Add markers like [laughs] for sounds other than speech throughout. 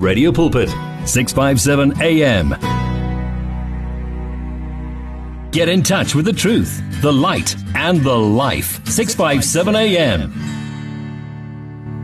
Radio Pulpit, 657 AM. Get in touch with the truth, the light, and the life. 657 AM.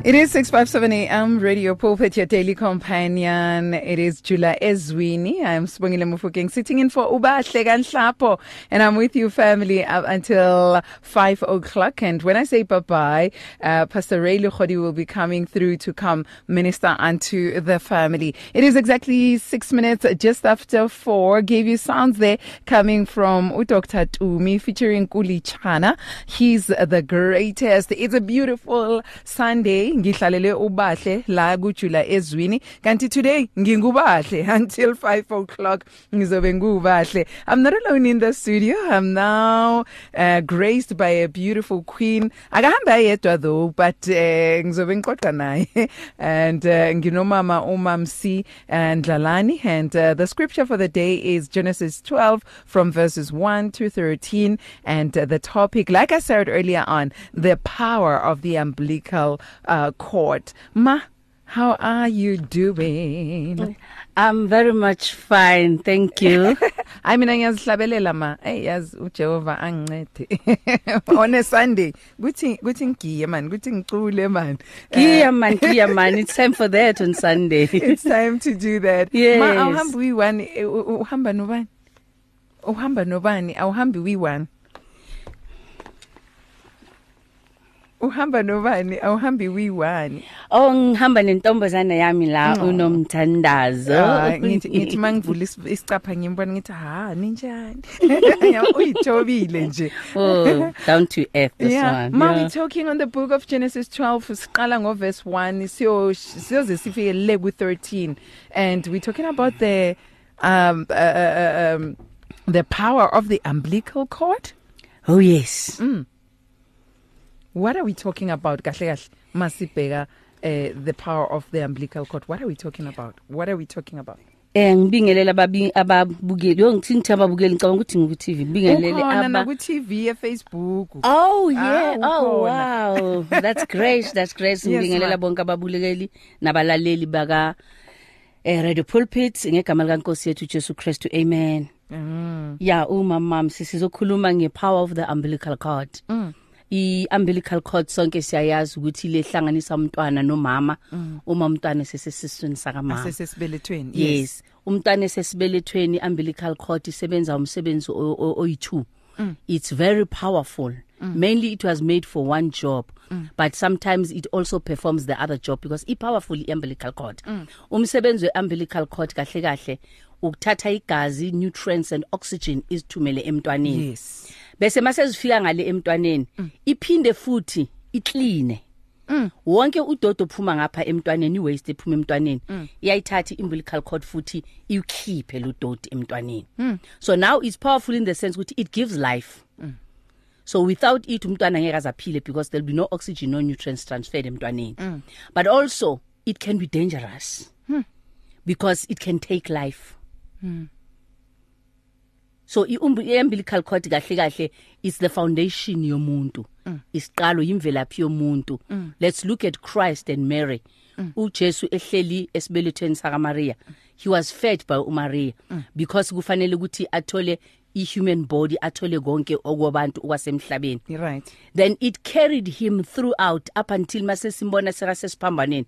It is 657 AM Radio Pulpit, your daily companion. It is Jula Ezwini. I'm Spongile Mufokeng sitting in for Ubahle Ganhlapo. And I'm with you, family, up until 5 o'clock. And when I say bye-bye, uh, Pastor Ray Lukhodi will be coming through to come minister unto the family. It is exactly six minutes just after four. Gave you sounds there coming from Dr. Tumi featuring Kuli Chana. He's the greatest. It's a beautiful Sunday. Ngihlalele ubahle la kujula ezwini. Kanti today ngingubahle [laughs] until 5 o'clock. Ngizobe ngubahle. I'm not alone in the studio. I'm now uh, graced by a beautiful queen. Akahamba yedwa though but uh, ngizobe ngixoxa naye. [laughs] And uh, nginomama umamsi and Lalani and uh, the scripture for the day is Genesis 12 from verses 1 to 13 and uh, the topic like I said earlier on the power of the umbilical uh, cord ma how are you doing? I'm very much fine, thank you. [laughs] I mean ngiyazihlabelela ma. Hey yazi uJehova angincede. [laughs] On a Sunday. Kuthi kuthi ngiye man. Kuthi ngicule man. Kia man, kia man, it's time for that on Sunday. [laughs] it's time to do that. Yes. ma awuhambi uyi1 uhamba nobani? Uhamba nobani? Awuhambi uyi1 uhamba nobani awuhambi uyi1 oh, ngihamba nentombazana yami la Oh. unomthandazo. Ah, [laughs] ngithi ngithi mangivula is- isicapha ngimbona ngithi ha ninjani [laughs] uyithobile nje Oh, [laughs] down to earth this yeah one. ma yeah. we talking on the book of Genesis 12 siqala ngo verse 1 siyo siyoze sifike le ku 13 and we talking about the um uh, uh, um the power of the umbilical cord Oh yes. What are we talking about kahle kahle masibheka uh, the power of the umbilical cord what are we talking about what are we talking about Eh ngibingelela ababi ababukeli. Yo ngithi ngithi ababukeli ngicabanga ukuthi ngiku TV. Ngibingelele ukhona aba. na ku TV e Facebook Oh yeah. Ah, oh ukhona. wow. That's great. That's great. [laughs] Yes, Ngibingelela ma'am. bonke ababulekeli nabalaleli baka eh Radio Pulpit ngegama likaNkosi yethu Jesu Christ. Amen. mm. Yeah, uma mam sisizokhuluma ngepower of the umbilical cord. Mm. I umbilical cord sonke siyayazi ukuthi lehlanganisa umntwana nomama uma umntwana sesesiswini saka mama. asesesibelethweni Yes. Umntwana esesibelethweni umbilical cord isebenza umsebenzi o- o- oyi2. It's very powerful. Mainly it was made for one job, but sometimes it also performs the other job because i powerful i umbilical cord. Umsebenzi we umbilical cord kahle kahle ukuthatha igazi, nutrients and oxygen isithumele emntwaneni. yes Bese mase zifika ngale emntwaneni, iphinde futhi iclean. wonke udodo ophuma ngapha emntwaneni iwaste ephuma emntwaneni iyayithatha umbilical cord futhi iyikhiphe lo dot emntwaneni. So now it's powerful in the sense ukuthi it gives life. So without it umntwana ngeke azaphile because there'll be no oxygen no nutrients transferred emntwaneni. But also it can be dangerous. Because it can take life. So i-umbilical cord kahle kahle is the foundation yomuntu. Isiqalo imvelaphi yomuntu. Let's look at Christ and Mary. uJesu ehleli esibelethweni saka Maria he was fed by uMaria. Because kufanele ukuthi athole i-human body athole konke okwabantu okwasemhlabeni. You're right. Then it carried him throughout up until mase simbona seka sesiphambanweni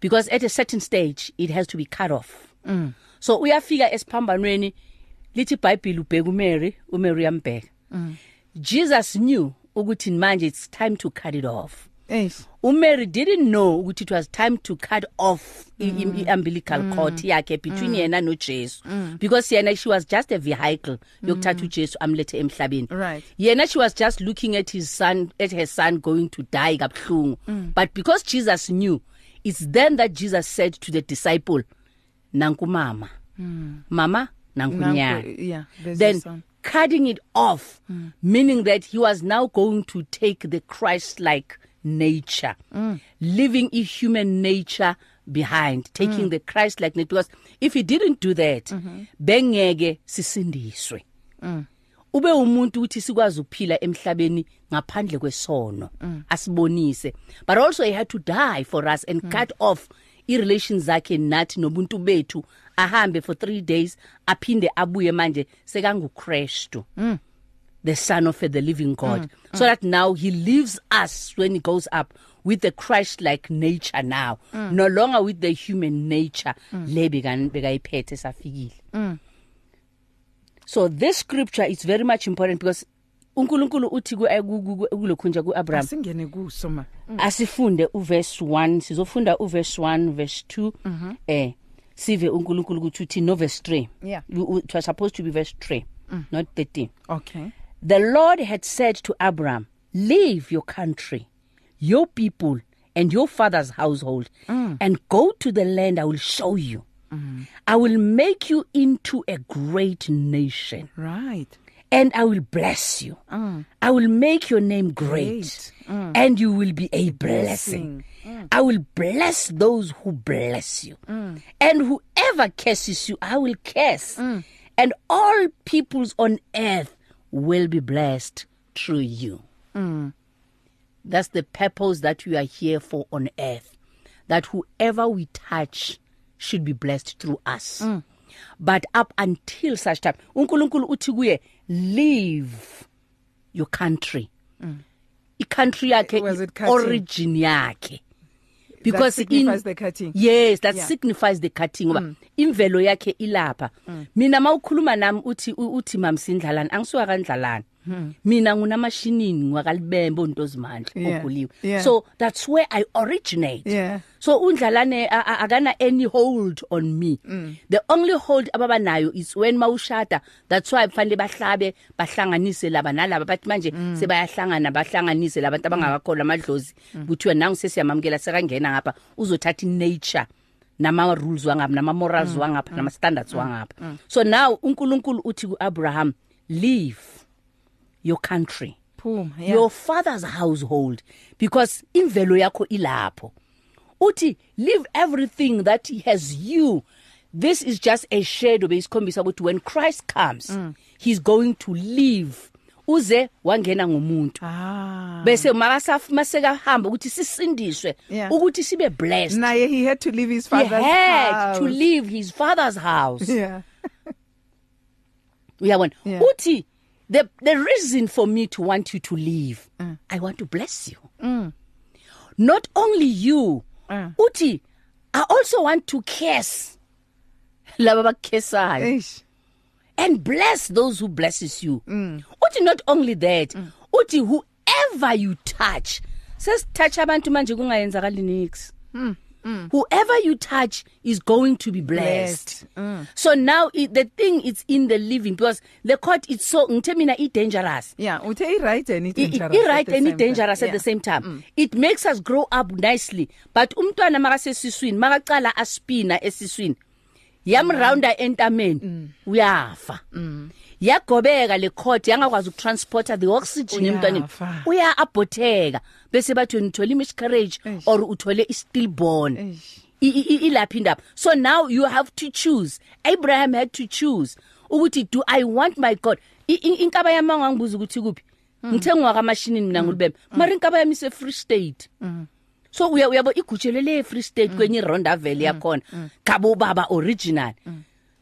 because at a certain stage it has to be cut off. Mm. so uyafika esiphambanweni lithi iBhayibheli ubheka uMary uMary yambheka mm. Jesus knew ukuthi manje it's time to cut it off eish uMary didn't know ukuthi it was time to cut off mm. i-umbilical mm. cord yakhe between mm. yena noJesu mm. because yena she was just a vehicle yokuthatha uJesu amlethe emhlabeni Right. yena she was just looking at his son at her son going to die kabhlungu mm. but because Jesus knew it's then that Jesus said to the disciple nanku mama mm. mama nanku Nanku, nyana yeah, then cutting it off mm. meaning that he was now going to take the Christ like nature mm. leaving a human nature behind taking mm. the Christ like nature because if he didn't do that mm -hmm. bengeke sisindiswe mm. ube umuntu uthi sikwazi ukuphila emhlabeni ngaphandle kwesono mm. asibonise but also he had to die for us and mm. cut off i-relations zakhe nathi nobuntu bethu ahambe for 3 days aphinde abuye manje sekanguKristu mm. the son of the living God mm. so that now he leaves us when he goes up with the Christ like nature now mm. no longer with the human nature mm. le bekan bekayiphethe safikile mm. so this scripture is very much important because uNkulunkulu uthi kulokhunja kuAbraham asingene kuso ma mm. asifunde uverse 1 sizofunda uverse 1 verse 2 mm -hmm. eh sive uNkulunkulu ukuthi uthi no verse 3 yeah. It was supposed to be verse 3 mm. not 13 okay. The lord had said to abraham leave your country your people and your father's household mm. and go to the land i will show you. Mm. i will make you into a great nation. Right. And I will bless you. Mm. I will make your name great, great. Mm. and you will be a blessing. Mm. I will bless those who bless you, mm. and whoever curses you, I will curse. Mm. And all peoples on earth will be blessed through you. Mm. That's the purpose that we are here for on earth. That whoever we touch should be blessed through us. Mm. But up until such time, uNkulunkulu uthi kuye leave your country mm. i-country yakhe origin yakhe because that signifies in, the cutting yes that yeah. signifies the cutting ngoba mm. imvelo yakhe ilapha mm. mina mawukhuluma nami uthi uthi mamsindlalana angisuka kandlalana Hmm. Mina ngunamashinini ngwakalibembe ontozimandla oguliwe so that's where i originate yeah. so undlalane akana any hold on me mm. the only hold ababa nayo is when mawushada that's why kufanele bahlabe bahlanganise laba nalaba bathi manje mm. sebayahlangana bahlanganise labantu abangakakholwa amadlozi mm. kuthiwa nangu sesiyamamkela sekangena ngapha uzothatha nature nama rules wangapha nama morals mm. wangapha mm. nama standards mm. wangapha mm. so now uNkulunkulu uthi kuAbraham leave your country. Phuma yeah. your father's household. Because imvelo yakho ilapho. Uthi leave everything that he has you. This is just a shadow beyisikhombisa ukuthi when Christ comes mm. he's going to leave uze wangena ngomuntu. Ah. Bese makasaf maseka hamba ukuthi sisindiswe yeah. ukuthi sibe blessed. Naye he had to leave his father's he had house. to leave his father's house. Yeah. [laughs] Uyabona? Yeah. uthi the the reason for me to want you to leave mm. i want to bless you mm. not only you mm. uthi i also want to curse [laughs] laba bakhesayo and bless those who blesses you mm. uthi not only that mm. uthi whoever you touch sesitouch abantu manje kungayenzakali nix mm. Mm. Whoever you touch is going to be blessed. blessed. Mm. So now it, the thing it's in the living because the court it's so ngithe mina i dangerous. Yeah, uthe i right and i dangerous. I right and i dangerous at yeah. the same time. Mm. It makes us grow up nicely. But umntwana makasesiswini makaqala aspina esiswini yamrounda entameni mm. uyafa. Mm. yagobeka le court yangakwazi ukutransporta the oxygen emntwaneni. Uya abortheka bese bathi unithola miscarriage or uthole stillborn ilaphi indaba? So now you have to choose. Abraham had to choose ukuthi do i want my god? Inkaba yami angangibuza ukuthi kuphi hmm. ngithengwa kamashinini mina ngulibembe hmm. mara inkaba yami ise free state. Hmm. so uya uyabo igujele free state kwenye Ronda Valley yakhona. Gabo baba original.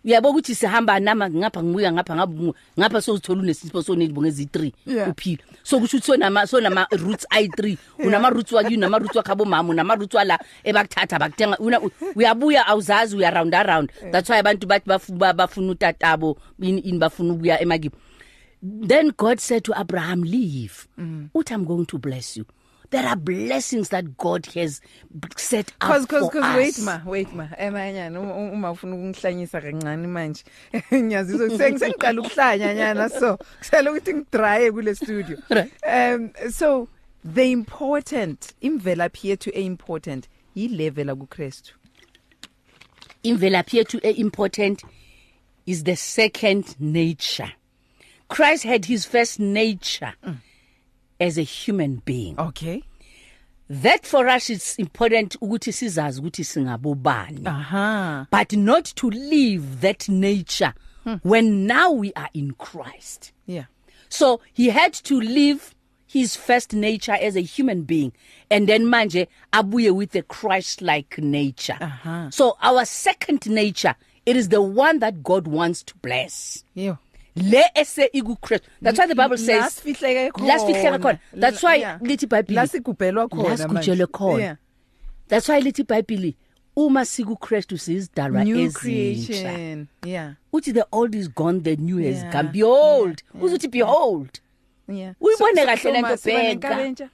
Uyabo ukuthi sihamba nama ngapha ngibuya ngapha ngabu ngapha sozithola unesipho soneli bongezi 3 uphila. So kusho ukuthi sonama sonama roots i3 unama roots wakini unama roots wakhabo mama unama roots wala ebakuthatha bakuthenga. Uyabuya awuzazi uya round around. That's why abantu bathi bafuna utatabo in bafuna ukuya emakibo. Then god said to abraham leave. Mm. uthi i'm going to bless you. There are blessings that God has set up cause, cause, for cause us. wait ma. Wait ma emanyana uma ufuna ukungihlanyisa kancane manje. [laughs] Ngiyazizwa sengisengiqala ukuhlanya nyana so kusela ukuthi ngidry kule studio. [laughs] Um so the important imvelaphi yethu e important yilevel ku Christ imvelaphi yethu e important is the second nature. Christ had his first nature. Mm. As a human being. Okay. That for us it's important ukuthi sizazi ukuthi singabobani. Aha. But not to leave that nature hmm. when now we are in Christ. Yeah. So he had to leave his first nature as a human being and then manje abuye with a Christ like nature. Aha. so our second nature it is the one that God wants to bless. Yo. Le ese iku Christ that's why the bible says lasifihleke khona. lasifihleke khona. That's why Yeah. lithi iBhayibheli lasigubhelwa khona Lasigubhelwe khona. Yeah. that's why lithi iBhayibheli uma siku Christ sizidalwa new ezintsha. creation. Yeah. Uthi the old is gone the new has Yeah. come. Behold. Uzuthi behold. Yeah. Uyibone So- kahle so lento ma- siba bheka. nenkaba entsha?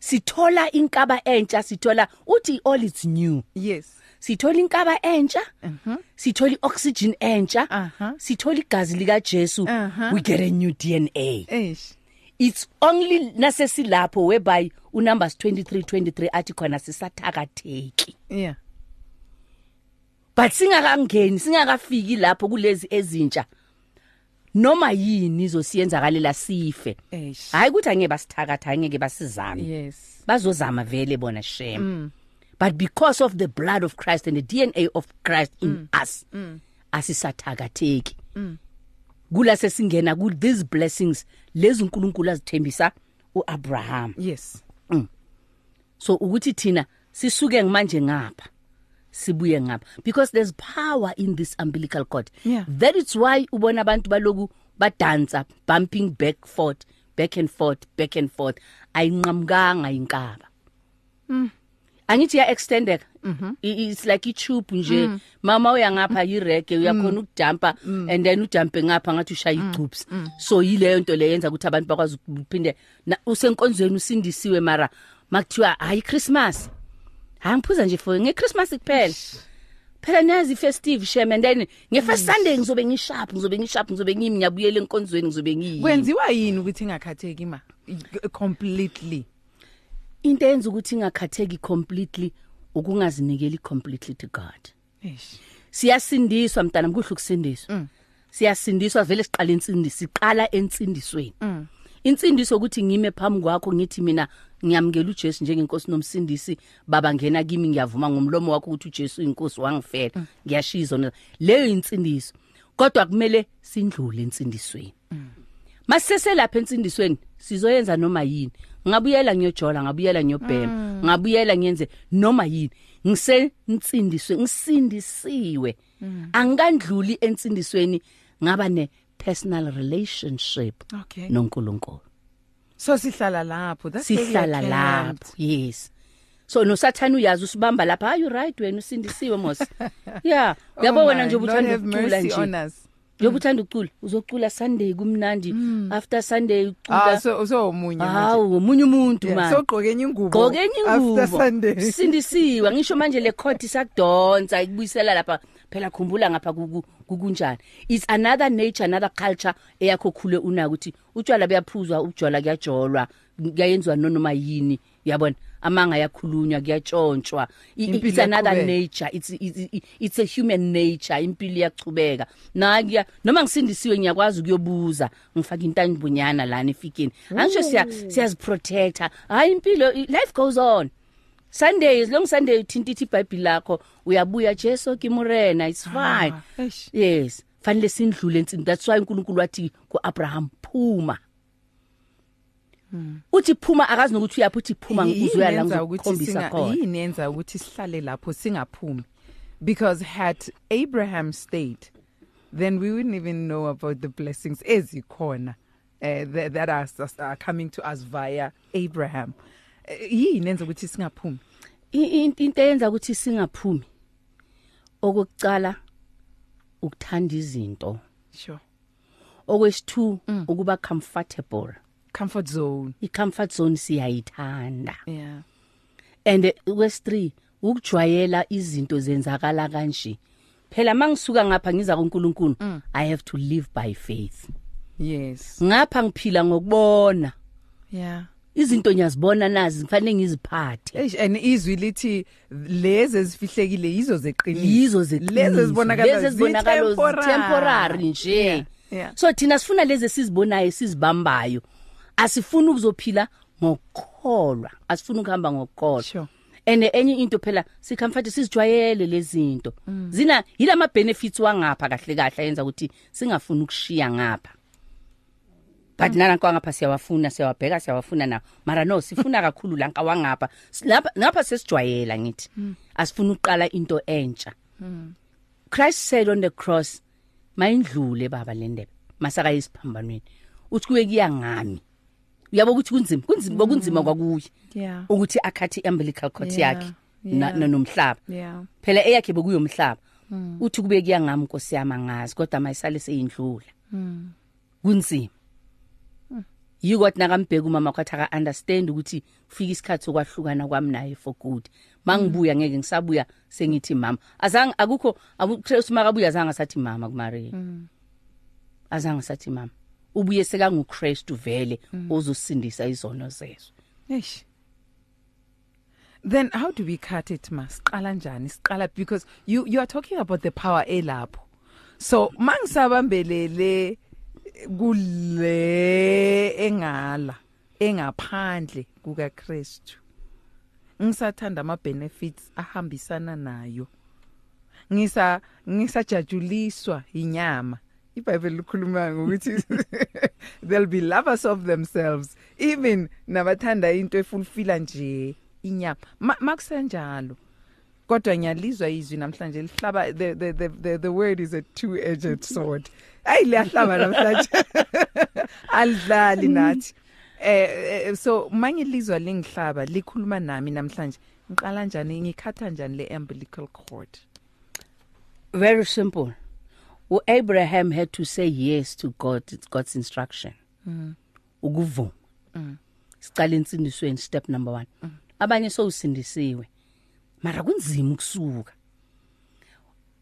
sithola inkaba entsha sithola uthi all is new. Yes. Sithola inkaba entsha. Mhm. sithola ioxygen entsha. Sithola igazi lika Jesu we get a new DNA eish. It's only nasesilapho whereby unumbers 23 23 athi khona sisathakatheki. Yeah. But singakangeni singakafiki lapho kulezi ezintsha. Noma yini izosiyenzakalela sife? Hayi ukuthi angeke basithakatha angeke basizame. Yes. Bazozama vele bona shem. Mm. But because of the blood of Christ and the DNA of Christ in mm. us mm. asisathakatheki mm. kula sesingena ku these blessings lezi uNkulunkulu azithembisa uAbraham. Yes. So ukuthi thina sisuke manje ngapha sibuye ngapha. Because there's power in this umbilical cord. Yeah. that is why ubona abantu baloku badansa bumping back forth back and forth back and forth. Ayinqamukanga inkaba. Angithi ya extended. Mhm. I- it's like i tube nje. Mama uya ngapha i reggae uyakhona ukujumpa and then ujumpe ngapha ngathi ushaya igcoops so yileyo nto leyenza ukuthi abantu bakwazi ukuphinde na- usenkonzweni usindisiwe mara makuthiwa hayi christmas. Hayi ngiphuza nje for ngechristmas kuphela. Phela nazi festive shem and then ngefirst sunday ngizobe ngisharp ngizobe ngisharp ngizobe ngimi ngiyabuyela enkonzweni ngizobe ngiyi kwenziwa yini ukuthi ingakhatheki ma? Completely. Into eyenza ukuthi ingakhatheki completely ukungazinikeli completely to God. Eish. Siyasindiswa mntana mkuhle ukusindiswa. Siyasindiswa vele siqala insindi siqala entsindisweni. Insindiso ukuthi ngime phambi kwakho ngithi mina ngiyamkela uJesu njengenkosi nomsindisi baba ngena kimi ngiyavuma ngomlomo wakho ukuthi uJesu inkosi wangifela. Ngiyashiza na leyo insindiso. Kodwa kumele sindlule entsindisweni. Masese lapha entsindisweni sizoyenza noma yini? Ngabuyela ngiyojola ngabuyela ngiyobhema. Ngabuyela ngiyenze noma yini? Ngise ntsindiswe ngisindisiwe angikandluli entsindisweni ngaba ne personal relationship okay. noNkulunkulu. So sihlala lapho. That's where we are sihlala camped. lapho yes. So nosathana uyazi usibamba lapha are you right wena usindisiwe mos. [laughs] Yeah Oh yabo wena my, nje Lord ubuthanda have ukucula mercy nje. On us. njengoba uthanda ukucula uzocula Sunday kumnandi. After Sunday Mm. ah ucula so so omunye manje. Hawu omunye umuntu Yeah, manje so gqoke enye ingubo gqoke enye ingubo. After sunday. [laughs] Sindisiwe ngisho manje le court isakudonsa ikubuyisela lapha. Phela khumbula ngapha kuku- kukunjani. It's another nature another culture eyakho khule una ukuthi utshwala buyaphuzwa ubujwala kuyajolwa. Kuyayenziwa noma yini yabona amanga yakhulunywa kuyatshontshwa I- i- Impilo it's another iyaqhubeka. nature. It's it's it's a human nature. Impilo iyachubeka na kuya noma ngisindisiwe ngiyakwazi ukuyobuza. Ngifaka intanjibunyana lana efikini angisho siya siyaziprotecta. Hayi impilo i- life goes on. Sundays long Sunday uthinta ithi iBhayibheli lakho uyabuya Jesu kimurena it's fine. Ah, eish. yes. Fanele sindlule insini that's why uNkulunkulu wathi kuAbraham phuma. Uthi phuma akazi nokuthi uyaphi uthi phuma Yini uzoya la yenza ukuthi ngizokukhombisa singa- khona? yini yenza ukuthi sihlale lapho singaphumi? Because had Abraham stayed then we wouldn't even know about the blessings ezikhona uh, that, that are, are coming to us via Abraham. Eh, yini yenza ukuthi singaphumi? I- i- into eyenza ukuthi singaphumi okokucala ukuthanda izinto. Sure. Okwesithu ukuba comfortable. Comfort zone. I-comfort zone siyayithanda. Yeah. And eh, kwesi3 ukujwayela izinto zenzakala kanje. Phela mangisuka ngapha ngiza kuNkulunkulu i have to live by faith. Yes. Ngapha ngiphila ngokubona. Yeah. Izinto ngiyazibona nazi kufanele ngiziphathe. Eish and izwi lithi lezi ezifihlekile yizo zeqiniso. Yizo zeqiniso. Lezi ezibonakala lezi ezibonakala temporary nje. Yeah, yeah. so thina sifuna lezi esizibonayo sizibambayo asifuni ukuzophila ngokukholwa asifuni ukuhamba ngokukholwa Sure. and enye into phela sicomfort sizijwayele lezi zinto. Zina yilama benefits wangapha kahle kahle yenza ukuthi singafuni ukushiya ngapha. But nana kwangapha siyawafuna siyawabheka siyawafuna nawo. Mara no sifuna kakhulu la nkawangapha lapha ngapha sesijwayela ngithi. Asifuna uqala into entsha. Christ said on the cross mayindlule baba le ndebe. Masaka yisiphambanweni uthi kuye kuyangami uyabo ukuthi kunzima kunzima kunzima kwakuye. Yeah. ukuthi akhathi umbilical cord yakhe yeah. na- nomhlaba. Yeah. phela eyakhe bekuyomhlaba. Uthi kube kuyangami Nkosi yami angazi kodwa mayisale seyindlula. Kunzima. Yiko kwathi nakambheka umama kwathi aka understand ukuthi kufika isikhathi sokwahlukana kwami naye for good. Mangibuya ngeke ngisabuya sengithi mama. Azange akukho abuChrist makabuya azange sathi mama kuMaria. Azange sathi mama. Ubuye sekanguChrist vele ozosindisa izono zezwe Eish. Then how do we cut it mas? Qala njani? Siqala because you you are talking about the power elapho. So mangisabambelele kule engala engaphandle kuka Christu. Ngisathanda ama benefits ahambisana nayo. Ngisa ngisajajuliswa inyama. iBhayibheli likhuluma ngokuthi [laughs] they'll be lovers of themselves. Even nabathanda into efulfila nje inyama. Ma- makusenjalo. Kodwa ngiyalizwa izwi namhlanje lihlaba the the the the, the word is a two edged [laughs] sword. Ayi liyahlaba namhlanje. [laughs] Alidlali nathi. Eh eh, so mangilizwa lingihlaba likhuluma nami namhlanje. Ngiqala njani? Ngikhatha njani le umbilical cord? Very simple. uAbraham had to say yes to God it's God's instruction. Ukuvuma. Sicala insindisweni step number 1 abanye sowusindisiwe. Mara kunzima ukusuka.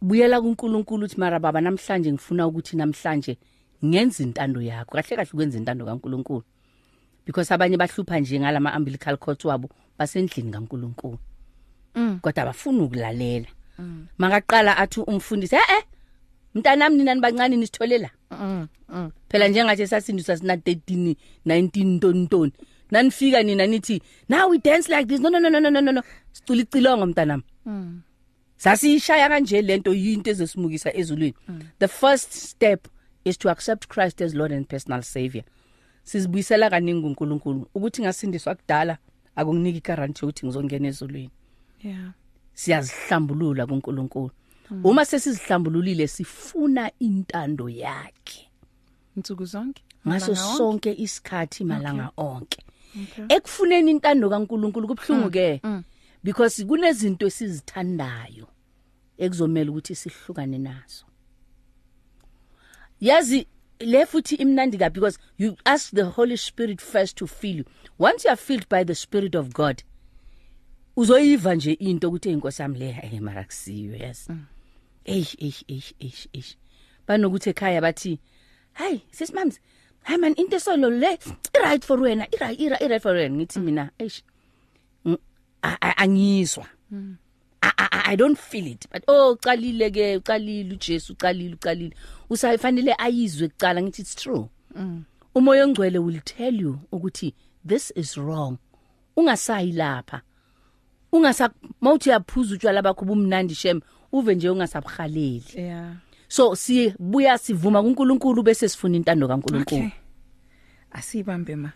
Buyela kuNkulunkulu uthi mara baba namhlanje ngifuna ukuthi namhlanje ngenza intando yakho. Kahle kahle ukwenza intando kaNkulunkulu. Because abanye bahlupha nje ngalama umbilical cords wabo basendlini kaNkulunkulu. Kodwa abafuni ukulalela. Makaqala athi umfundisi eh eh mntanami nina nibancane nisithole la? Mm, mm, mm. Phela njengathi sasindiswa sina 13 19 ton ton nanifika nina nithi now we dance like this. No no no no no no no sicula icilongo mntanami. Sasishaya kanje lento yinto ezesimukisa ezulwini. The first step is to accept Christ as Lord and personal savior. Sizibuyisela kaningi uNkulunkulu. Ukuthi ngasindiswa kudala akunginiki guarantee ukuthi ngizongena ezulwini. Yeah. Siyazihlambulula kuNkulunkulu. Uma sesizihlambululile sifuna intando yakhe. Insuku zonke? Ngaso Malanga wonke? sonke isikhathi malanga onke. Ekufuneni intando kaNkulunkulu kubhlungu ke because kunezinto esizithandayo ekuzomela ukuthi sihlukane nazo. Yazi le futhi imnandi ka because you ask the holy spirit first to fill you. Once you are filled by the spirit of god uzoyiva nje into ukuthi inkosi yami le eh mara kusiwe yes eish eish eish eish eish. Banokuthi ekhaya bathi hayi sesimams hayi man into solo le i right for wena i right i right for wena. Ngithi mina eish ng- a- a- angizwa. I, I, I don't feel it but oh uqalile ke uqalile uJesu uqalile uqalile usayifanele ayizwe kuqala ngithi it's true. Umoya ongcwele will tell you ukuthi this is wrong. Ungasayi lapha. Ungasa mawuthi yaphuza utshwala bakho bumnandi shem uve nje ungasabhaleli. Yeah. So sibuya sivuma kuNkulunkulu bese sifuna intando kaNkulunkulu. Okay. Asibambe ma.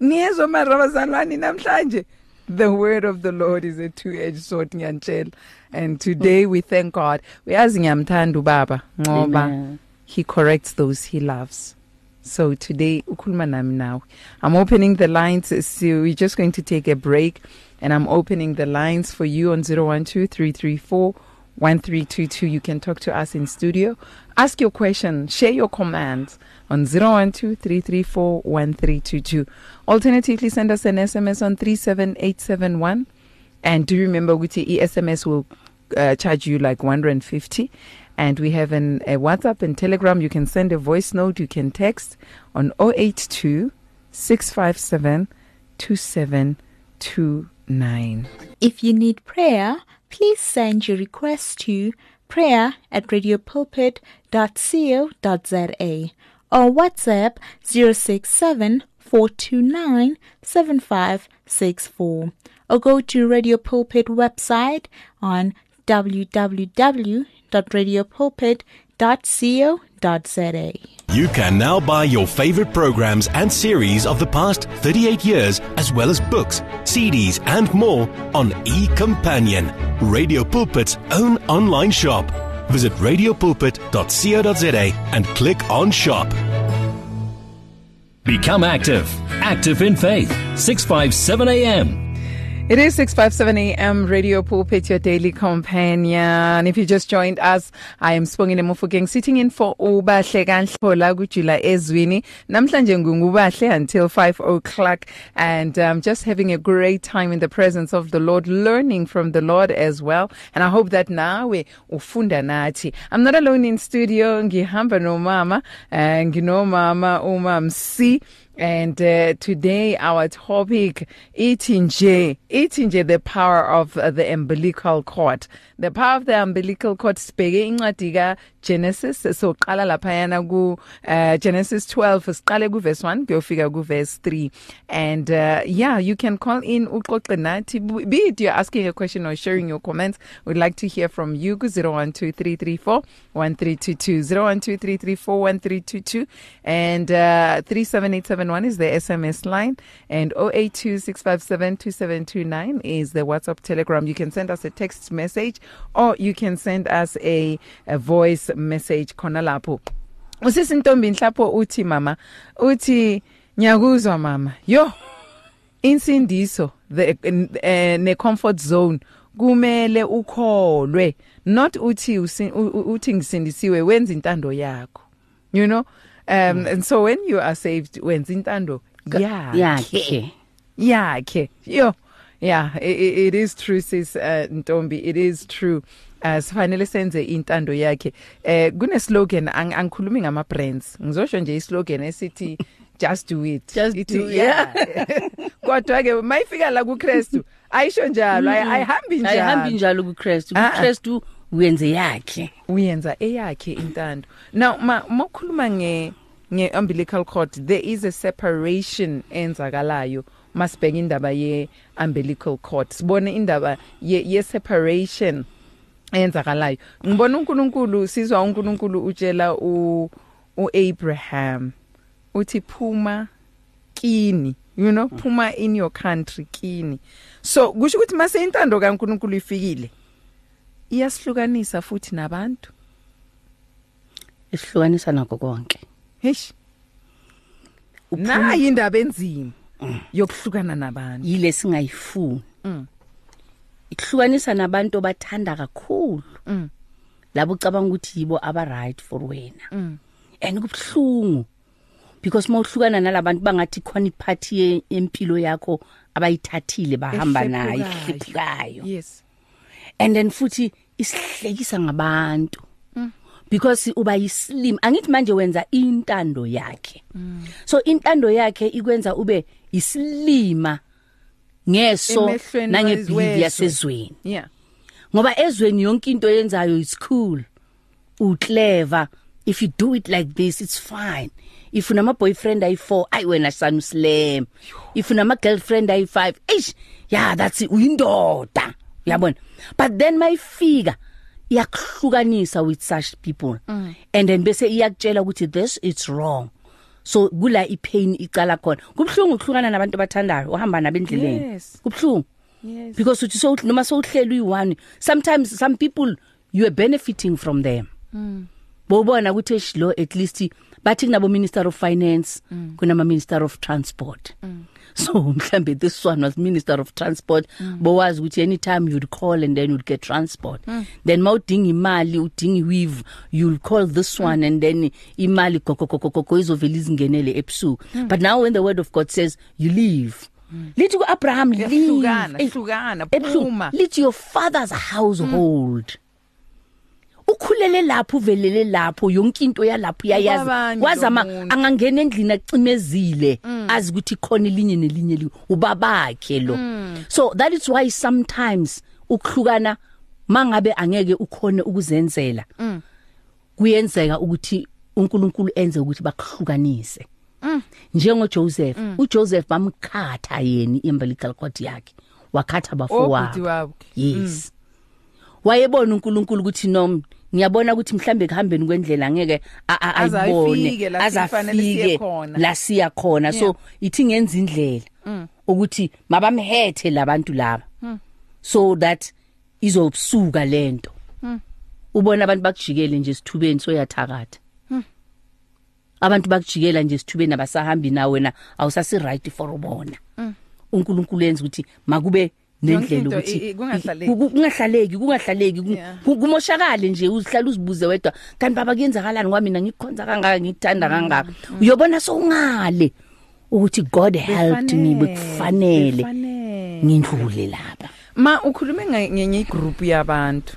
Niyezwa marabazalwane namhlanje. The word of the Lord is a two-edged sword ngiyantshela. And today we thank God. Uyazi ngiyamthanda ubaba ngoba he corrects those he loves. So today ukhuluma nami nawe. I'm opening the lines. So we're just going to take a break. And I'm opening the lines for you on 0123341322. You can talk to us in studio. Ask your question, share your comments on 0123341322. Alternatively send us an SMS on 37871 and do remember ukuthi SMS will uh, charge you like 150 and we have an, a WhatsApp and Telegram you can send a voice note you can text on 082 657 2729 If you need prayer, please send your request to prayer at radiopulpit.co.za or WhatsApp 067 429 7564 or go to Radio Pulpit website on www.co.za. You can now buy your favorite programs and series of the past 38 years, as well as books, CDs, and more on eCompanion, Radio Pulpit's own online shop. Visit radiopulpit.co.za and click on shop. Become active. Active in faith. 657 AM. It is 657 AM Radio Pulpit, your daily companion. If you just joined us, I am Spongile Mufukeng sitting in for Ubahle Kanhlo la kujula ezwini. Namhlanje ngubahle until 5 o'clock and um, just having a great time in the presence of the Lord, learning from the Lord as well. And I hope that nawe ufunda nathi. I'm not alone in studio, ngihamba no mama, and nginomama umam C. And uh, today our topic ithi nje ithi nje the power of uh, the umbilical cord. The power of the umbilical cord sibheke incwadi ka Genesis so qala lapha yana ku uh, Genesis 12 siqale ku verse 1 kuyofika ku verse 3 and uh, yeah you can call in uxoxe nathi. Be it you're asking a question or sharing your comments we'd like to hear from you ku 012334 1322 012334 1322 and uh, 37871 is the SMS line and 0826572729 is the WhatsApp Telegram. You can send us a text message or you can send us a, a voice message khona lapho. Usisi Ntombi Nhlapho uthi mama uthi nyakuzwa mama. Yo insindiso the uh, ne comfort zone kumele ukholwe. Not uthi uthi ngisindisiwe wenza intando yakho. You know? Um mm. and so when you are saved wenza intando yakhe. yakhe. Yakhe. Yo. Yeah it, it is true sis uh, Ntombi. It is true. Uh, sifanele senze intando yakhe. Eh kune slogan ang, angikhulumi ngama brands ngizosho nje islogan esithi [laughs] just do it. Just Ithi, do it. yeah. [laughs] Kodwa ke mayifika la ku Christu ayisho njalo ayi- ayihambi njalo ayihambi njalo. kuChrist Ah, ah. kuChrist uyenze yakhe. Uyenza eyakhe intando. Now ma mokhuluma nge nge umbilical cord there is a separation enzakalayo masibheka indaba ye umbilical cord. Sibone indaba ye, ye separation eyenzakalayo ngibona uNkulunkulu sizwa uNkulunkulu utshela u uAbraham uthi phuma kini you know phuma in your country kini. So kusho ukuthi mase intando kaNkulunkulu ifikile? Iyasihlukanisa futhi nabantu isihlukanisa nakho konke Hish. Nayi indaba enzima yokuhlukana nabantu. yile singayifuni Mm. ikuhlukanisa nabantu bathanda kakhulu Mm. labo ucabanga ukuthi yibo aba right for wena Mm. and kubhlungu because mawuhlukana nalabantu bangathi khona iphathi ye- yempilo yakho abayithathile bahamba nayo ihlephukayo Yes. And then futhi isihlekisa ngabantu. Because uba yislim angithi manje wenza intando yakhe. So intando yakhe ikwenza ube islima ngeso Emehlweni nangebehavior wezwe. yasezweni. Yeah. ngoba ezweni yonke into yenzayo is cool uclever. If you do it like this it's fine. If unama boyfriend ayi4 ayi wena son slam if unama girlfriend ayi5 eish yeah that's it uyindoda. Uyabona but then mayifika iyakuhlukanisa with such people. Mm. and then bese iyakutshela ukuthi this it's wrong. So kula ipain icala khona. Kubhlungu ukuhlukana nabantu bathandayo uhamba nabendleleni Yes. kubhlungu Yes. because uthi so noma sowuhlelo uyi1 sometimes some people you are benefiting from them. Bobona ukuthi eish lo at least bathi kunabo minister of finance kunama minister of transport. So mhlambe this one was minister of transport bowazi ukuthi anytime you'd call and then you'd get transport. Then mawudinga imali udinga weave you'll call this one and then imali gogogogogo izovela izingenele ebusuku. But now when the word of god says you leave lithi kuAbraham Eh, hlukana, phuma. lithi your father's household. Ukhulele lapho uvelele lapho yonke into yalapho uyayazi Ubabanye wazama lo muntu. angangena endlini acimezile azi ukuthi khona ilinye nelinye li ubabakhe lo. So that is why sometimes ukuhlukana mangabe angeke ukhone ukuzenzela kuyenzeka ukuthi uNkulunkulu enze ukuthi bakuhlukanise. Njengo Joseph uJoseph bamkhatha yeni umbilical cord yakhe wakhatha Obhuti bafowabo wabo. yes. Wayebona uNkulunkulu ukuthi nom ngiyabona ukuthi mhlambe kuhambeni kwendlela ngeke ayibone. Azafike la siya khona. So ithi ngenza indlela ukuthi mabamhethe labantu laba. So that izobusuka lento ubona abantu bakujikele nje sithubeni soyathakatha. Abantu bakujikela nje sithubeni abasahambi nawe wena awusasi right for ubona uNkulunkulu yenza ukuthi makube nendlela ukuthi kungahlaleki. ku- ku- kungahlaleki kumoshakale nje uzihlala uzibuze wedwa kanti baba kuyenzakalani kwami? Mina ngikukhonza kangaka ngikuthanda kangaka. uyobona sowungale ukuthi God helped me bekufanele ngindlule lapha. Ma ukhulume nge- ngenye igroup yabantu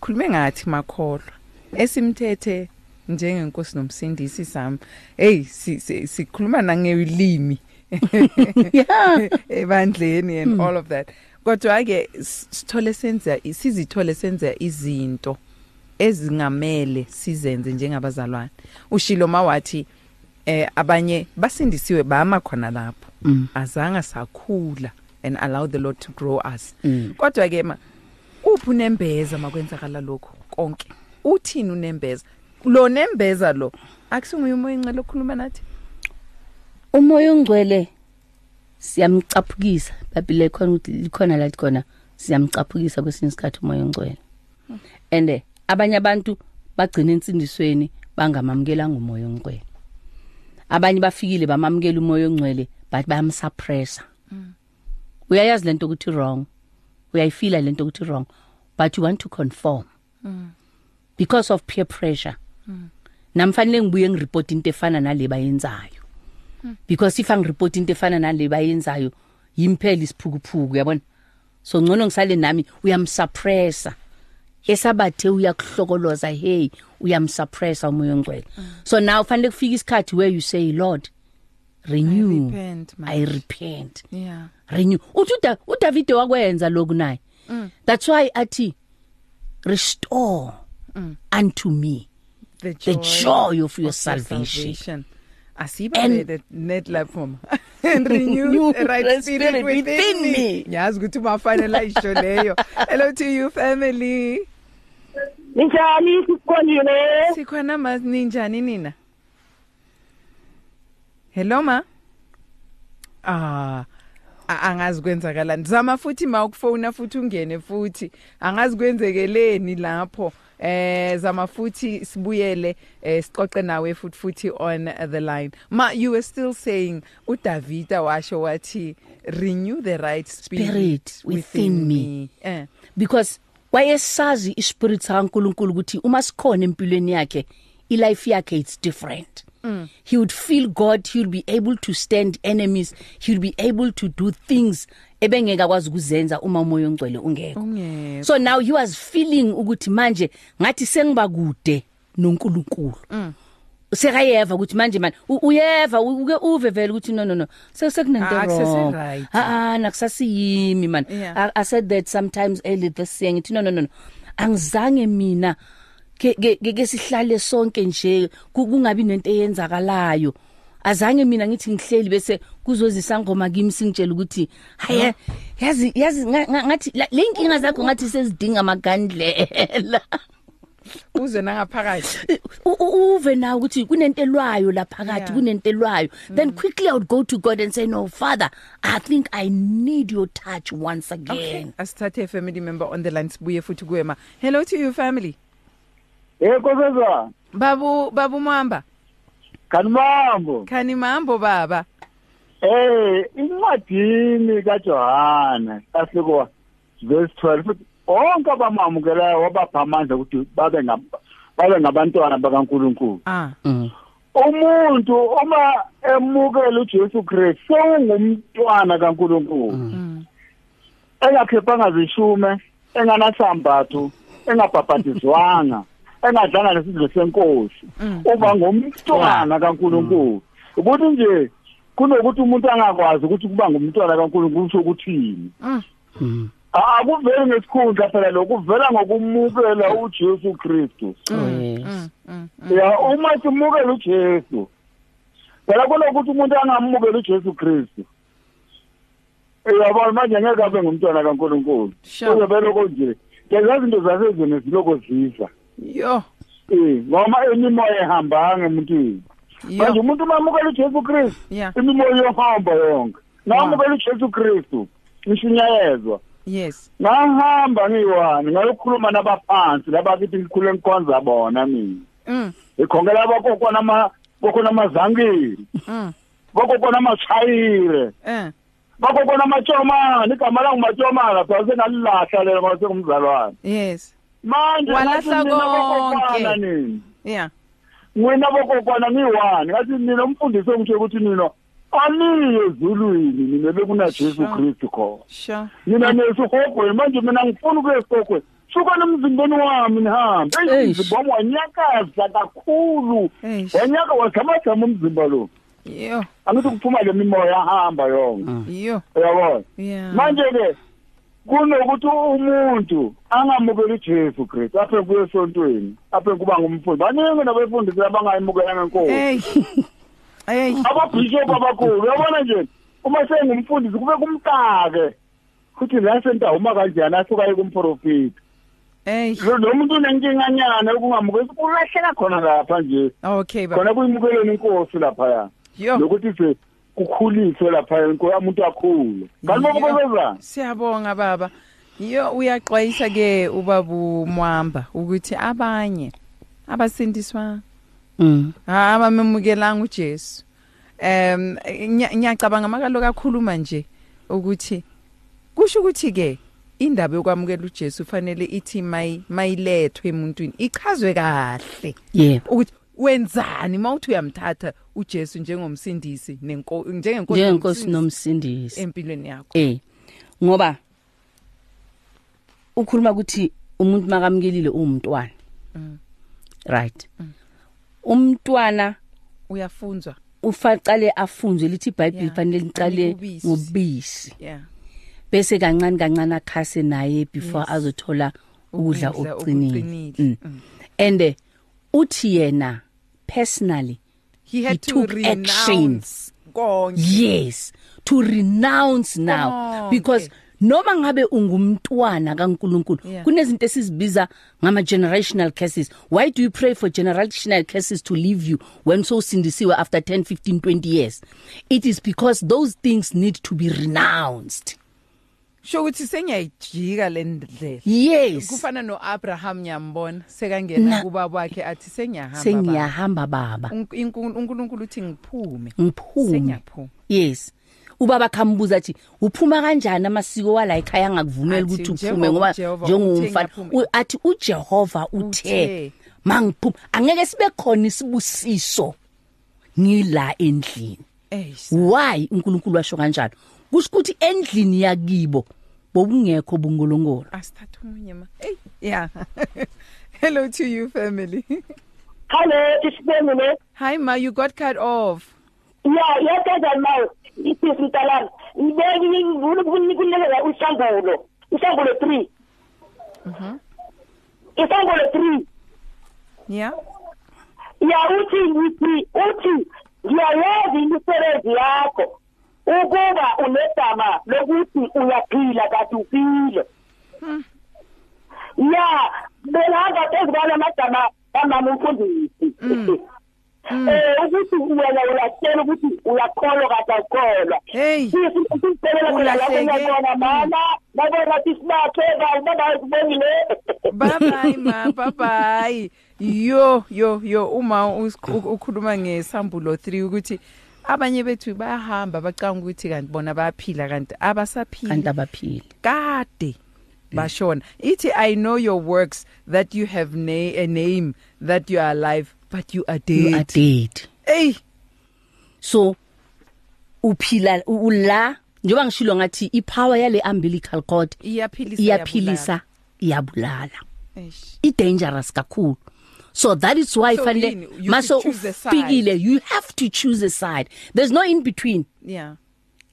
khulume ngathi makholwa. Esimthethe njengenkosi nomsindisi sami. Hey si- si- sikhuluma nangelimi [laughs] yeah. Ebandleni and Hmm. all of that. Kodwa ke s- sithole senza sizithole senza izinto ezingamele sizenze njengabazalwane. Ushilo mawathi eh abanye basindisiwe bama khona lapho. Mm. azange sakhula and allow the lord to grow us. Mm. kodwa ke ma uphi unembeza makwenzakala lokho konke? Uthini unembeza? Lo nembeza lo akusinguye umoya incele okhuluma nathi? Umoya ongcwele siyamcaphukisa. Babhile khona ukuthi likhona la khona siyamcaphukisa kwesinye isikhathi umoya ongcwele. And eh, abanye abantu bagcina insindisweni bangamamukela ngomoya ongcwele. Abanye bafikile bamamukela umoya ongcwele but bayamsuppressa uyayazi lento ukuthi wrong? Uyayifila lento ukuthi wrong? But you want to conform. Because of peer pressure. Namfanele ngibuye ngireport into efana nale bayenzayo. Because if angireport into efana nale bayenzayo yimphela isiphukuphuku uyabona so ngcono ngisale nami uyamsuppressa esabathe uyakuhlokoloza hey uyamsuppressa umoya ongcwele. So now fanele kufika isikhathi where you say lord renew. Repent, man. i repent. Yeah. Renew. Uthi uDa- uDavid wakwenza lokhu naye? That's why athi restore unto me the the joy of your of salvation. asiba And- the net platform and [laughs] renew the [laughs] right spirit within me. yazi ukuthi umafanele isho leyo hello to you family. Njani sikonile? sikhona ma ninjani nina? Hello ma? Ah angazi kwenzakalani zama futhi ma ukufona futhi ungene futhi. Angazi kwenzekeleni lapho. Eh zama futhi sibuyele eh siqoqe nawe futhi futhi on uh, the line. Ma you were still saying uDavida washo wathi renew the right spirit, Spirit within me. eh. Because wayesazi ispirit kaNkuluNkulu ukuthi uma sikhona empilweni yakhe ilife yakhe it's different. Mm. he would feel god he would be able to stand enemies he would be able to do things ebengeka kwazi ukuzenza uma umoya ongcwele ungekho so now he was feeling ukuthi manje ngathi sengiba kude noNkulunkulu sekayeva ukuthi manje man u- uyeva uke uve vele ukuthi no no no sekunento Ah, wrong right. ah nakusasiyimi man. I, said that sometimes early this year ngithi no no no no. angizange mina ke ke ke- ke sihlale sonke nje ku- kungabi nento eyenzakalayo azange mina ngithi ngihleli bese kuzozisa ngoma kimi singitshela ukuthi haye yazi yazi nga- nga- ngathi la- le inkinga zakho ngathi sezidinga amagandlela uze nangaphakathi U- u- uve nawe ukuthi kunentelwayo laphakathi Yeah. kunentelwayo then quickly i would go to god and say no father i think i need your touch once Okay. again Asithathe a family member on the line sibuye futhi kuwema. Hello to you family. Eh nkosazana, Babu babu Mwamba. kanimambo. Khani mambo baba. Eh incwadini kaJohana kahloko verse 12 futhi onke abamamukelayo wabapha amandla ukuthi babe babe ngabantwana bakaNkuluNkulu. Ah. mm. Umuntu uma emukela uJesu Kristu sewungumntwana kaNkuluNkulu. Mm. engakhephanga zishume enganasambatho engabhabhatizwanga [laughs] engadlanga nesidlo senkosi Mm. uba ngumntwana kaNkuluNkulu ukuthi nje kunokuthi umuntu angakwazi ukuthi kuba ngumntwana kaNkuluNkulu kusho ukuthini Mm. Mm. A- akuveli ngesikhundla phela lokhu kuvela ngokumukela uJesu Kristu Oh. Mm. Mm. ya uma simukela uJesu phela kunokuthi umuntu angamukela uJesu Kristu uyabona manje ngeke abe ngumntwana kaNkuluNkulu Sure. kuzovele konje lezazi zinto zasezweni ziloko ziza yo. Eh noma imimoya ehambanga emuntwini. Manje yo umuntu mamukela uJesu Kristu Yeah. imimoya yohamba yonke. Ngamukela uJesu Kristu ngishunyayezwa yes. Ngahamba ngiwani ngayokhuluma nabaphansi labakithi ngikhule ngikhonza bona mina. Mm. Ikhongela abakokwana ama kokona amazangiri mm. Bakokona amashayire eh. Bakokona amatshomana igama langumatshomana phela sengalilahla lelo ngoba sengumzalwane yes. Manje Walahla ngathi mina bokokwana konke. nini yeah mina bokokwana ngiwani ngathi mina umfundisi ongisho ukuthi nina aniye ezulwini nina bekunajesu Sure. kristu khona. sure mina nesihogweni manje mina ngifuna ukuya esihogweni sukani emzimbeni wami nihambe eyi Eish. umzimba wami wanyakaza kakhulu. Eish. wanyaka wajamajama umzimba lo. Yo. Angithi kuphuma le mimoya ahamba yonke. Yo. Uyabona? Yeah manje-ke kunokuthi umuntu angamukeli ujesu kristu aphe kuye esontweni aphe kuba ngumfundi. Baningi nabefundisi abangayimukelanga nkosi hey [laughs] ababhishophu abakhulu uyabona nje? Uma sengumfundisi kube kumkake futhi la sentawuma kanjani asuka ye kumprofiti hey. Lo muntu unenkinganyana yokungamukeli ulahleka khona lapha nje. Okay ba khona kuyimukeleni inkosi laphaya. Yo. Nokuthi se kukhuliswe laphaya inkosi umuntu akhule kanti Yo. bokubekezani Siyabonga baba. Yo uyaxwayisa ke ubabu Mwamba ukuthi abanye abasindiswa mm abamemukelanga uJesu. Em ngiyacabanga makalo kakhuluma nje ukuthi kusho ukuthi ke indaba yokwamukela uJesu fanele ithi mayi mayilethwe emuntwini ichazwe kahle yebo ukuthi wenzani mawuthi uyamthatha uJesu njengomsindisi nenko njengenkosi nomsindisi empilweni yakho. eh ngoba ukhuluma ukuthi umuntu makamukelile umntwana right. Umntwana Uyafunzwa. ufaqale afunzwe lithi iBhayibheli fanele liqale ngobisi. Yeah. bese kancane kancane akhase naye before azothola ukudla okuqinile. Mm. and eh, uthi yena personally He had He to renounce. Konke. yes. To renounce now. Konke. because noma ngabe ungumntwana kaNkuluNkulu Yeah. kunezinto esizibiza ngama generational curses. Why do you pray for generational curses to leave you when so sindisiwe after 10 15 20 years? It is because those things need to be renounced. Sho ukuthi sengiyajika le ndlela. yes. Kufana noAbraham nyambona sekangena Na- kuba kwakhe athi sengiyahamba. sengiyahamba baba. uNkulunkulu uthi ngiphume. ngiphume. Sengiyaphuma. yes. Ubaba khambuza athi uphuma kanjani amasiko wala ekhaya angakuvumeli ukuthi uphume? Ngoba njengomfana athi uJehova uthe mangiphuma angeke sibe khona isibusiso ngila endlini. Why uNkulunkulu washo kanjalo? Kusho ukuthi endlini yakibo bobungekho bungolongolo Asithatha umunye ma. Hey, yeah. [laughs] Hello to you family. Hello, isibengile. Hi ma, you got cut off. Ya, yakenza nayo. Iphisi mntalami. Ngibeki ngifuna ukunikela usangulo. Usangulo 3. Mhm. Isangulo 3. Yeah. Ya uthi ngithi uthi ngiyayazi imisebenzi yakho ukuba unegama lokuthi uyaphila kanti uphile. Ya, belanga phezu kwala magama kamama umfundisi. Eh ukuthi wena uyatshela ukuthi uyakholwa kade awukholwa. Hey. Sisicela phela lapho ngiyabona mama, babona sisibakhe baba sibongile. Bye bye ma, bye bye. Yo yo yo uma ukhuluma ngesambulo 3 ukuthi abanye bethu bayahamba bacanga ukuthi kanti bona bayaphila kanti kanti abasaphili abaphili. Kade bashona. Ithi i know your works that you have na- a name that you are alive but you are you are dead. Dead hey so uphila u- ula njengoba ngishilo ngathi ipower yale umbilical cord iyaphilisa iyaphilisa iyabulala. Eish. i dangerous kakhulu. So that is why So fanele maso ufikile. you have to choose a side. There's no in between yeah.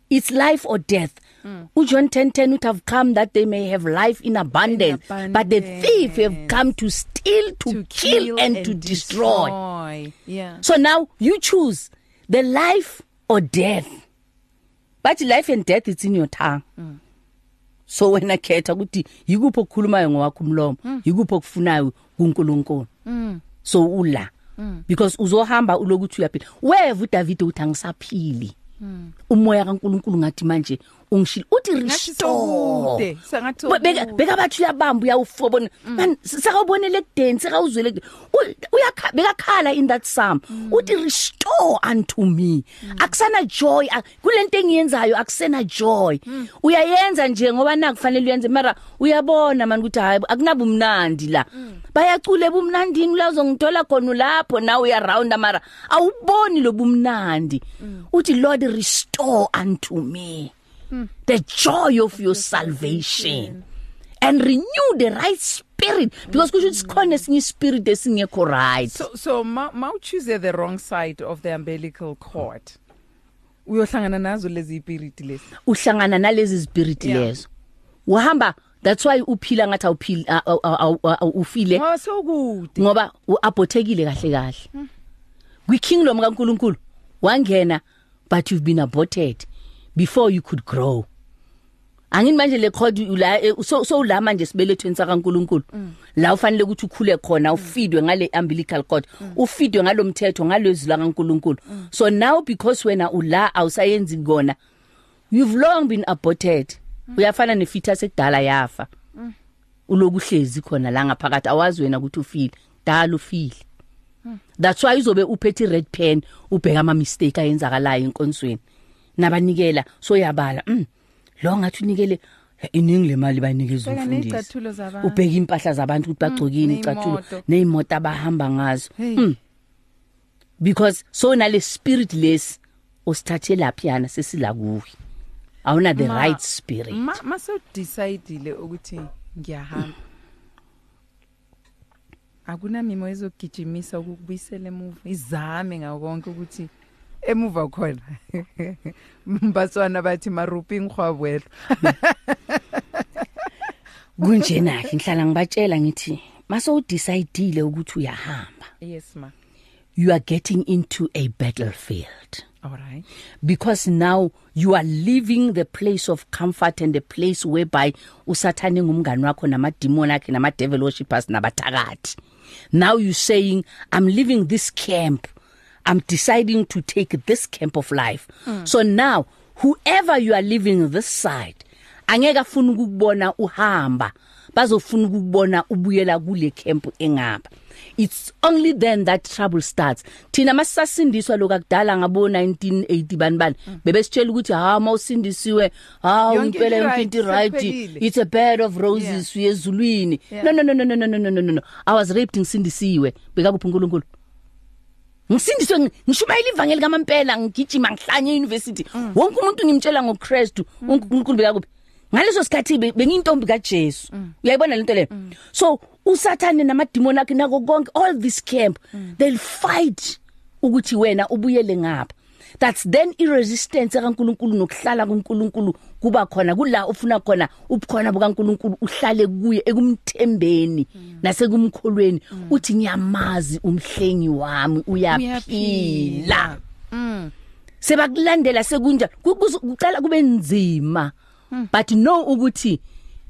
It's life or death. Mm. uJohn 10:10 would have come that they may have life in abundance, In but the thief have abundance. come to steal to, to kill, and, to destroy. destroy. yeah. So now you choose the life or death. But life and death it's in your tongue. So wena khetha ukuthi yikuphi okukhulumayo ngowakho umlomo yikuphi okufunayo kuNkulunkulu. So ula. Because uzohamba ulokuthi uyaphila. Weva uDavid uthi angisaphili. Umoya kaNkulunkulu ngathi manje ungishilo uthi Ngathi restore. sokude, sengathi Be- beka sokude. beka bathi uyabamba uyawufobona. Man sakabonele ekudeni sekawuzwele ekudeni. U- uyakha bekakhala in that psalm uthi restore unto me. Akusana joy a- kulento engiyenzayo akusena joy. Uyayenza nje ngoba nakufanele uyenze mara uyabona man ukuthi hayi akunabu mnandi la. Bayacule ebumnandini la uzongithola khona lapho nawe uya round mara awuboni lobumnandi uthi lord restore unto me. The joy of your salvation. And renew the right spirit. Because kusho ukuthi sikhona esinye spirit esingekho right. So so ma, ma choose the wrong side of the umbilical cord. Uyohlangana nazo lezi ipiriti lezi. Uhlangana nalezi spirit Yeah. lezo. Uhamba that's why uphila ngathi awuphili a- a- a- a- a- ufile. Ngoba sokude ngoba uabothekile kahle kahle. Kwi kingdom kaNkuluNkulu wangena but you've been aborted. Before you could grow. Angini manje le code ula eh, so so la manje sibelethweni sakaNkuluNkulu. La ufanele ukuthi ukhule khona ufeedwe ngale umbilical cord ufeedwe ngalomthetho ngalezwi la kaNkuluNkulu so now because wena ula awusayenzi kona. You've long been aborted. Uyafana nefetus ekudala yafa. Ulokuhlezi khona la ngaphakathi awazi wena ukuthi ufile. Dala ufile. That's why uzobe uphethe red pen ubheka ama mistake ayenzakalayo enkonsweni nabanikela so yabala mm. Lo ngathi unikele iningi lemali bayinikeza Bheka umfundisi. ubheka impahla zabantu ukuthi bagcokini Mm, icathulo ney'moto. nezimoto abahamba ngazo. Mm. because so nale spirit less osithathe laphi yana sesila kuwe. Awuna the Ma- right spirit. ma mase decidele ukuthi ngiyahamba. Akuna mimo ezogijimisa ukubuyisela emuva izame ngawo konke ukuthi emuva khona. [laughs] Mbatswana bathi marupi ngkhwabwelo [laughs] kunjena ke ngihlala ngibatshela ngithi mase udecidile ukuthi uyahamba. Yes ma. You are getting into a battlefield. All right. Because now you are leaving the place of comfort and the place whereby usathane ngumngani wakho namademon akhe nama devil worshippers nabathakathi. Now you saying i'm leaving this camp i'm deciding to take this camp of life mm. so now whoever you are leaving this side angeke afuna ukukubona uhamba bazofuna ukukubona ubuyela kule camp engapha it's only then that trouble starts thina masasindiswa lokudala ngabo 1980 bani bani bebesitshela ukuthi ha mawusindisiwe ha impela yonke right, into right it's a bed of roses uyezulwini Yeah. no no no no no no no no no no no i was raped ngisindisiwe bekakuphi uNkulunkulu ngisindiswe ngi- ngishumayela ivangeli kamampela ngigijima ngihlanye euniversity wonke umuntu ngimtshela ngoChristu uNkulunkulu bekakuphi ngaleso sikhathi be- bengiyintombi kaJesu. Uyayibona lento le so usathane namademon akhe nako konke all this camp they'll fight ukuthi wena ubuyele ngapha. That's then irresistance kaNkulunkulu nokuhlala kuNkulunkulu kuba khona kula ufuna khona ubukhona bukaNkulunkulu uhlale kuye ekumthembeni nasekumkholweni. Uthi ngiyamazi umhlengi wami uyaphila. Sebakulandela sekunja ku- kuzo- kucala kube nzima but no ukuthi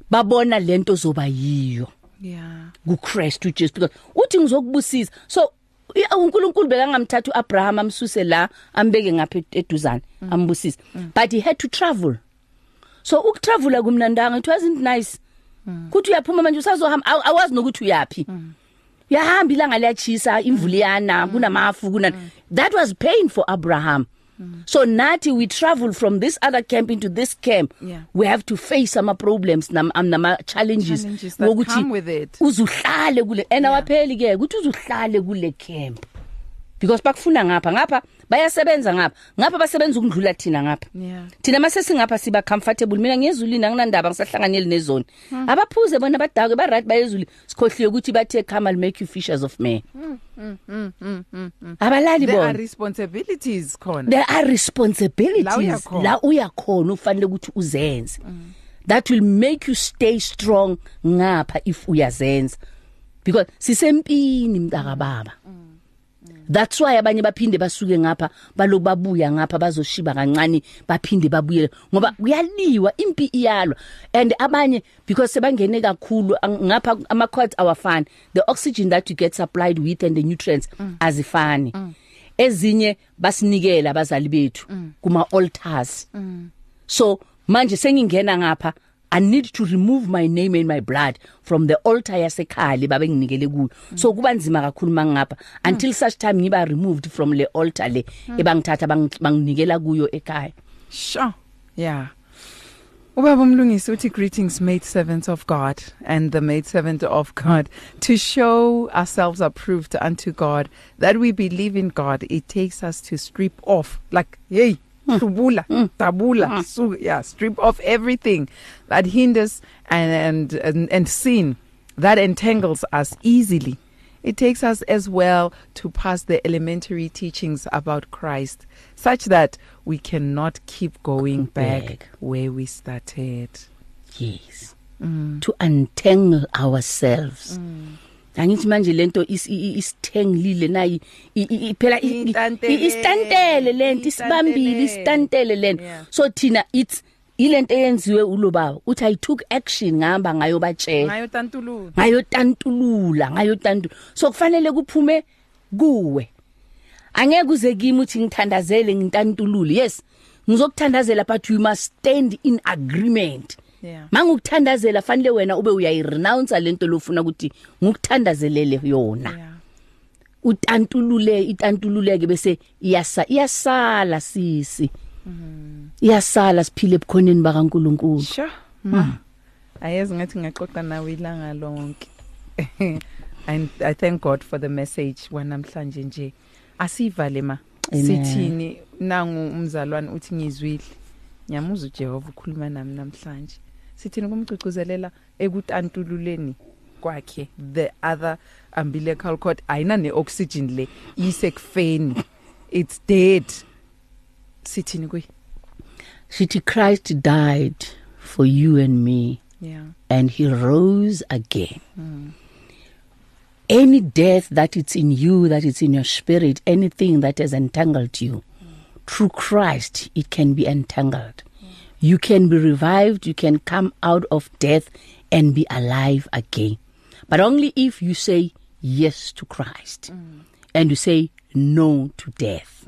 babona lento zoba yiyo. Yeah. kuChrist uJesu because uthi ngizokubusisa. So i- uNkulunkulu bekangamthatha uAbraham amsuse la ambeke ngapha eduzane ambusise. But he had to travel. So ukutravela kumnandanga it wasn't nice. Kuthi uyaphuma manje usazohamba aw- awazi nokuthi uyapi uyahamba ilanga liyachisa imvula iyana kunamafu kuna that was pain for Abraham. So nathi we travel from this other camp into this camp Yeah. we have to face some problems nam nama challenges Challenges that come with it. uzuhlale kule and awapheli ke ukuthi uzuhlale kule camp because bakufuna ngapha ngapha bayasebenza ngapha. Ngapha basebenza ukudlula thina ngapha. Yeah. thina mase singapha siba comfortable. Mina ngiyezulini anginandaba ngisahlanganyeli nezone abaphuze bona badake ba right bayezuli sikhohliwe ukuthi bathe come I'll make you fishers of men. Abalali there are bona. responsibilities khona. There are La responsibilities uyakhona. la uyakhona ufanele ukuthi uzenze. That will make you stay strong ngapha if uyazenza. Because sisempini mntaka baba. That's why abanye baphinde basuke ngapha baloku babuya ngapha bazoshiba kancane baphinde babuyele. Ngoba kuyaliwa impi iyalwa. And abanye because sebangene kakhulu ang- ngapha ama quads awafani. The oxygen that you get supplied with and the nutrients azifani. Ezinye basinikela abazali bethu kuma altars so manje sengingena ngapha I need to remove my name and my blood from the altar yasekhali babe nginikele kuyo so kuba nzima kakhulu mangapha until such time ngiba removed from le altar le ebangithatha bang- banginikela kuyo ekhaya Sure. Yeah. Ubaba umlungisi uthi greetings maid servants of God and the maid servant of God to show ourselves approved unto God that we believe in God it takes us to strip off like hey tabula tabula so yeah strip off everything that hinders and and and, and sin that entangles us easily It takes us as well to pass the elementary teachings about Christ, such that we cannot keep going back, Back. where we started. yes mm. to untangle ourselves mm. Angithi manje lento is- i- i- isithenglile nayi i- i- i- phela i- i- Intantele. i- isitantele lento isibambile Intantele. isitantele lento Yeah. so thina it's ilento eyenziwe ulobaba uthi i took action ngihamba ngayo batshela Ngayo tantulu. ngayotantulula ngayotantu so kufanele kuphume kuwe angeke uze kimi uthi ngithandazele ngintantulule yes ngizokuthandazela but you must stand in agreement Yeah. mangukuthandazela fanele wena ube uyayirenounce lento lofuna ukuthi ngukuthandazelele yona Yeah. utantulule itantululeke bese iyasa iyasala sisi iyasala siphile ebukhoneni bakaNkuluNkulu Sure. Ma. Ayazi ngathi ngaxoxa nawe ilanga lonke. [laughs] And I thank God for the message wanamhlanje nje. Asivale ma. Amen. Sithini nangu umzalwane uthi ngizwile. Ngiyamuza uJehova ukhuluma nami namhlanje. Sithini kumgcugcuzelela ekutantululeni kwakhe the other umbilical cord ayina neoxygen le isekufeni. It's dead. Sithini kuyi? sithi Christ died for you and me Yeah. and he rose again any death that it's in you that it's in your spirit anything that has entangled you through Christ it can be entangled you can be revived you can come out of death and be alive again but only if you say yes to Christ and you say no to death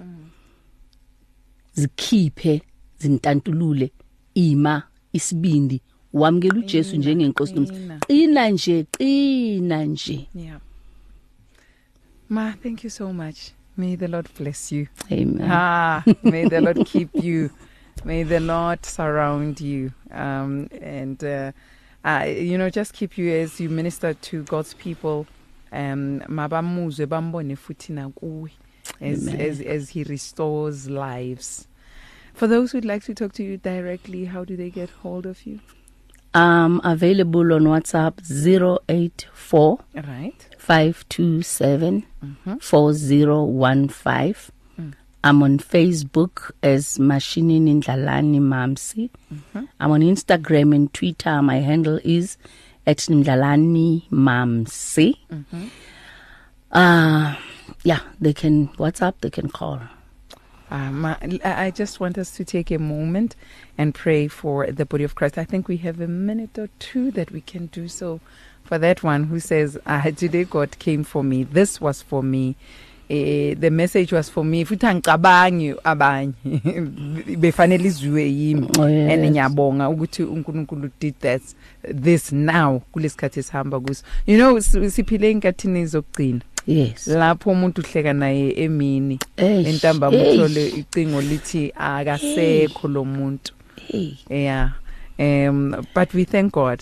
zikhiphe zintantulule ima isibindi wamkela uJesu njengenkosi nomsi qina nje qina nje Yeah. Ma, thank you so much. May the Lord bless you. amen Ah, may the Lord keep you. [laughs] May the Lord surround you. Um, and, uh, uh, you know, just keep you as you minister to God's people. Um, mabamuzwe bambone futhi nakuwe as, as, as He restores lives. For those who'd like to talk to you directly, how do they get hold of you? um available on WhatsApp 084 Right. 527 4015 I'm on Facebook as Mashinini Ndlalani Mamsi. I'm on Instagram and Twitter. My handle is at Ndlalani Mamsi. Uh yeah, they can WhatsApp, they can call. Um, I I just want us to take a moment and pray for the body of Christ. I think we have a minute or two that we can do so. For that one who says, ah, Today God came for me. This was for me. Eh, the message was for me futhi angicabangi abanye. [laughs] Befanele izwe yimi. Oh, and ngiyabonga ukuthi uNkulunkulu did that this now kulesikhathi esihamba kuso. You know siphile enkathini zokugcina? Yes. lapho umuntu uhleka naye emini entambama uthole icingo lithi akasekho lo muntu. Yeah. Um but we thank God.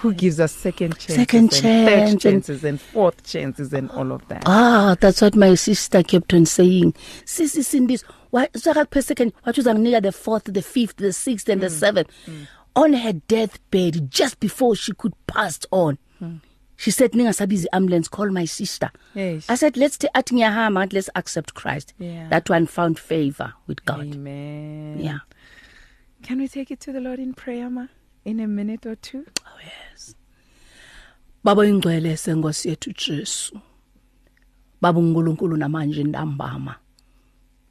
Who gives us second chances Second and chance third and- chances and fourth chances and all of that Ah, that's what my sister kept on saying. Sisi Sindis, what sakuphe second, what was anginika the fourth, the fifth, the sixth and the seventh. On her deathbed just before she could pass on. She said ningasabizi ambulance call my sister. Yes. I said let's take athi ngiyahamba let's accept Christ. Yeah. That one found favor with God. amen Yeah. can we take it to the Lord in prayer ma in a minute or two? Baba ingcwele sengosi yethu Jesu. baba uNkulunkulu namanje ntambama.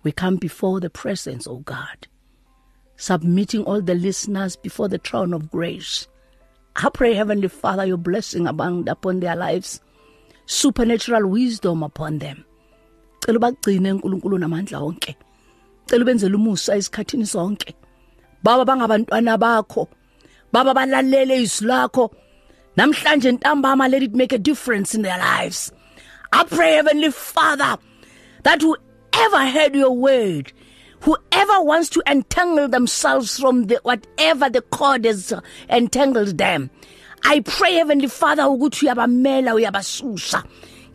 We come before the presence of God submitting all the listeners before the throne of grace. I pray heavenly father your blessing abound upon their lives. Supernatural wisdom upon them. Cela bagcine uNkulunkulu namandla onke. Cela ubenzele umusa esikhathini sonke. Baba bangabantwana bakho. Baba balalele izwi lakho. Namhlanje ntambama let it make a difference in their lives. I pray heavenly father that whoever heard your word whoever wants to entangle themselves from the whatever the cord has entangled them i pray heavenly father ukuthi uyabamela uyabasusa.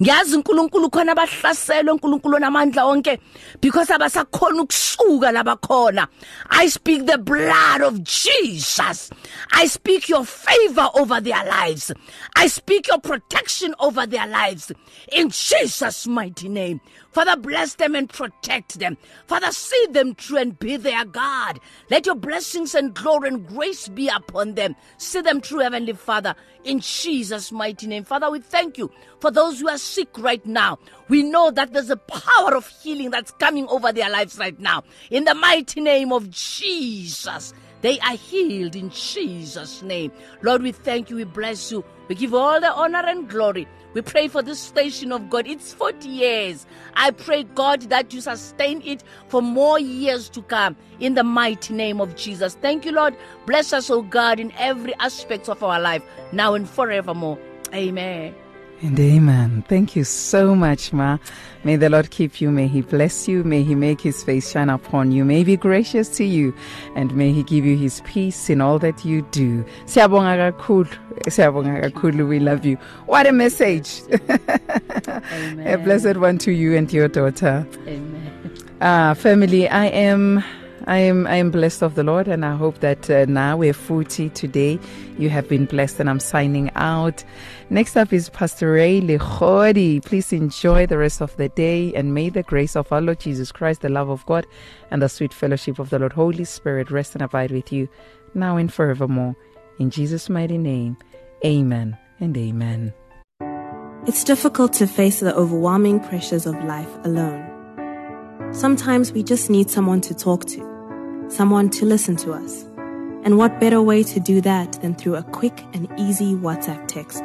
Ngiyazi uNkulunkulu khona abahlaselwe uNkulunkulu namandla onke because abasakhona ukusuka labakhona i speak the blood of Jesus. I speak your favor over their lives. I speak your protection over their lives. In Jesus mighty name. Father, bless them and protect them. Father, see them through and be their God. Let your blessings and glory and grace be upon them. See them through, Heavenly Father, in Jesus' mighty name. Father, we thank you for those who are sick right now. We know that there's a power of healing that's coming over their lives right now. In the mighty name of Jesus. They are healed in Jesus' name. Lord, we thank you. We bless you. We give all the honor and glory. We pray for this station of God. It's 40 years. I pray, God, that you sustain it for more years to come in the mighty name of Jesus. Thank you, Lord. Bless us, oh God, in every aspect of our life, now and forevermore. Amen. And amen. Thank you so much, Ma. May the Lord keep you. May He bless you. May He make His face shine upon you. May He be gracious to you. And may He give you His peace in all that you do. Siyabonga kakhulu. Siyabonga kakhulu. We love you. What a message. Amen. [laughs] a blessed one to you and your daughter. Amen. Ah, family, I am I am I am blessed of the Lord and I hope that uh, now we're 40 today you have been blessed and I'm signing out. Next up is Pastor Ray Lechodi. Please enjoy the rest of the day and may the grace of our Lord Jesus Christ, the love of God and the sweet fellowship of the Lord Holy Spirit rest and abide with you now and forevermore. In Jesus mighty name. Amen and amen. It's difficult to face the overwhelming pressures of life alone. Sometimes we just need someone to talk to, someone to listen to us. And what better way to do that than through a quick and easy WhatsApp text?